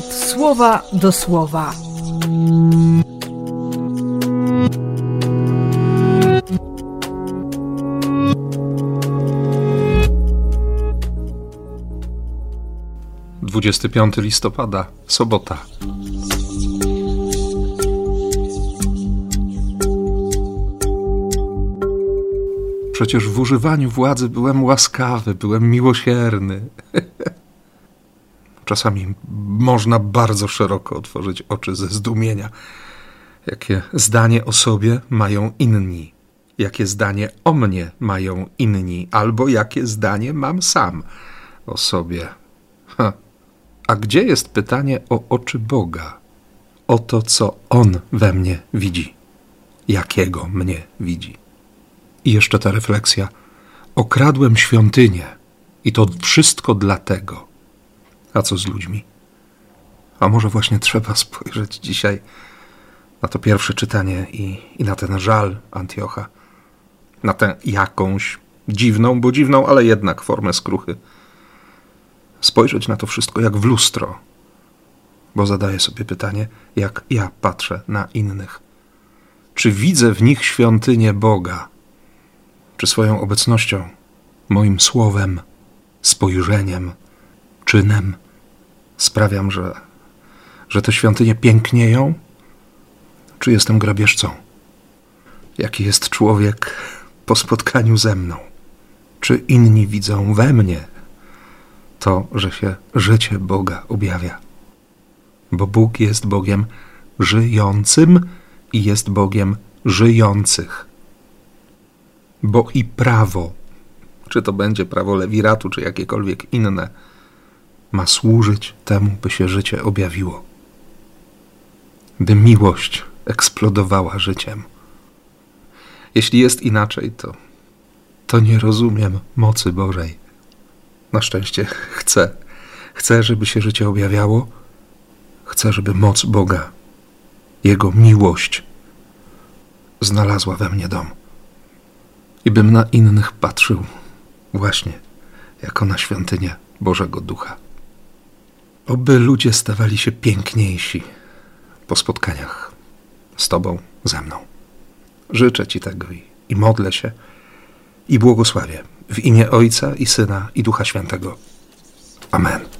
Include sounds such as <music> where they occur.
słowa do słowa. Dwudziesty piąty listopada, sobota. Przecież w używaniu władzy byłem łaskawy, byłem miłosierny. <laughs> Czasami można bardzo szeroko otworzyć oczy ze zdumienia, jakie zdanie o sobie mają inni, jakie zdanie o mnie mają inni, albo jakie zdanie mam sam o sobie. Ha. A gdzie jest pytanie o oczy Boga? O to, co On we mnie widzi, jakiego mnie widzi. I jeszcze ta refleksja. Okradłem świątynię i to wszystko dlatego. A co z ludźmi? A może właśnie trzeba <laughs> spojrzeć dzisiaj na to pierwsze czytanie i, i na ten żal Antiocha, na tę jakąś dziwną, bo dziwną, ale jednak formę skruchy. Spojrzeć na to wszystko jak w lustro, bo zadaję sobie pytanie, jak ja patrzę na innych. Czy widzę w nich świątynię Boga? czy swoją obecnością, moim słowem, spojrzeniem, czynem sprawiam, że, że te świątynie pięknieją, czy jestem grabieżcą? Jaki jest człowiek po spotkaniu ze mną? Czy inni widzą we mnie to, że się życie Boga objawia? Bo Bóg jest Bogiem żyjącym i jest Bogiem żyjących bo i prawo, czy to będzie prawo lewiratu, czy jakiekolwiek inne, ma służyć temu, by się życie objawiło, by miłość eksplodowała życiem. Jeśli jest inaczej, to, to nie rozumiem mocy Bożej. Na szczęście chcę, chcę, żeby się życie objawiało, chcę, żeby moc Boga, Jego miłość znalazła we mnie dom i bym na innych patrzył właśnie jako na świątynię Bożego Ducha. Oby ludzie stawali się piękniejsi po spotkaniach z Tobą, ze mną. Życzę Ci tego i, i modlę się i błogosławię w imię Ojca i Syna i Ducha Świętego. Amen.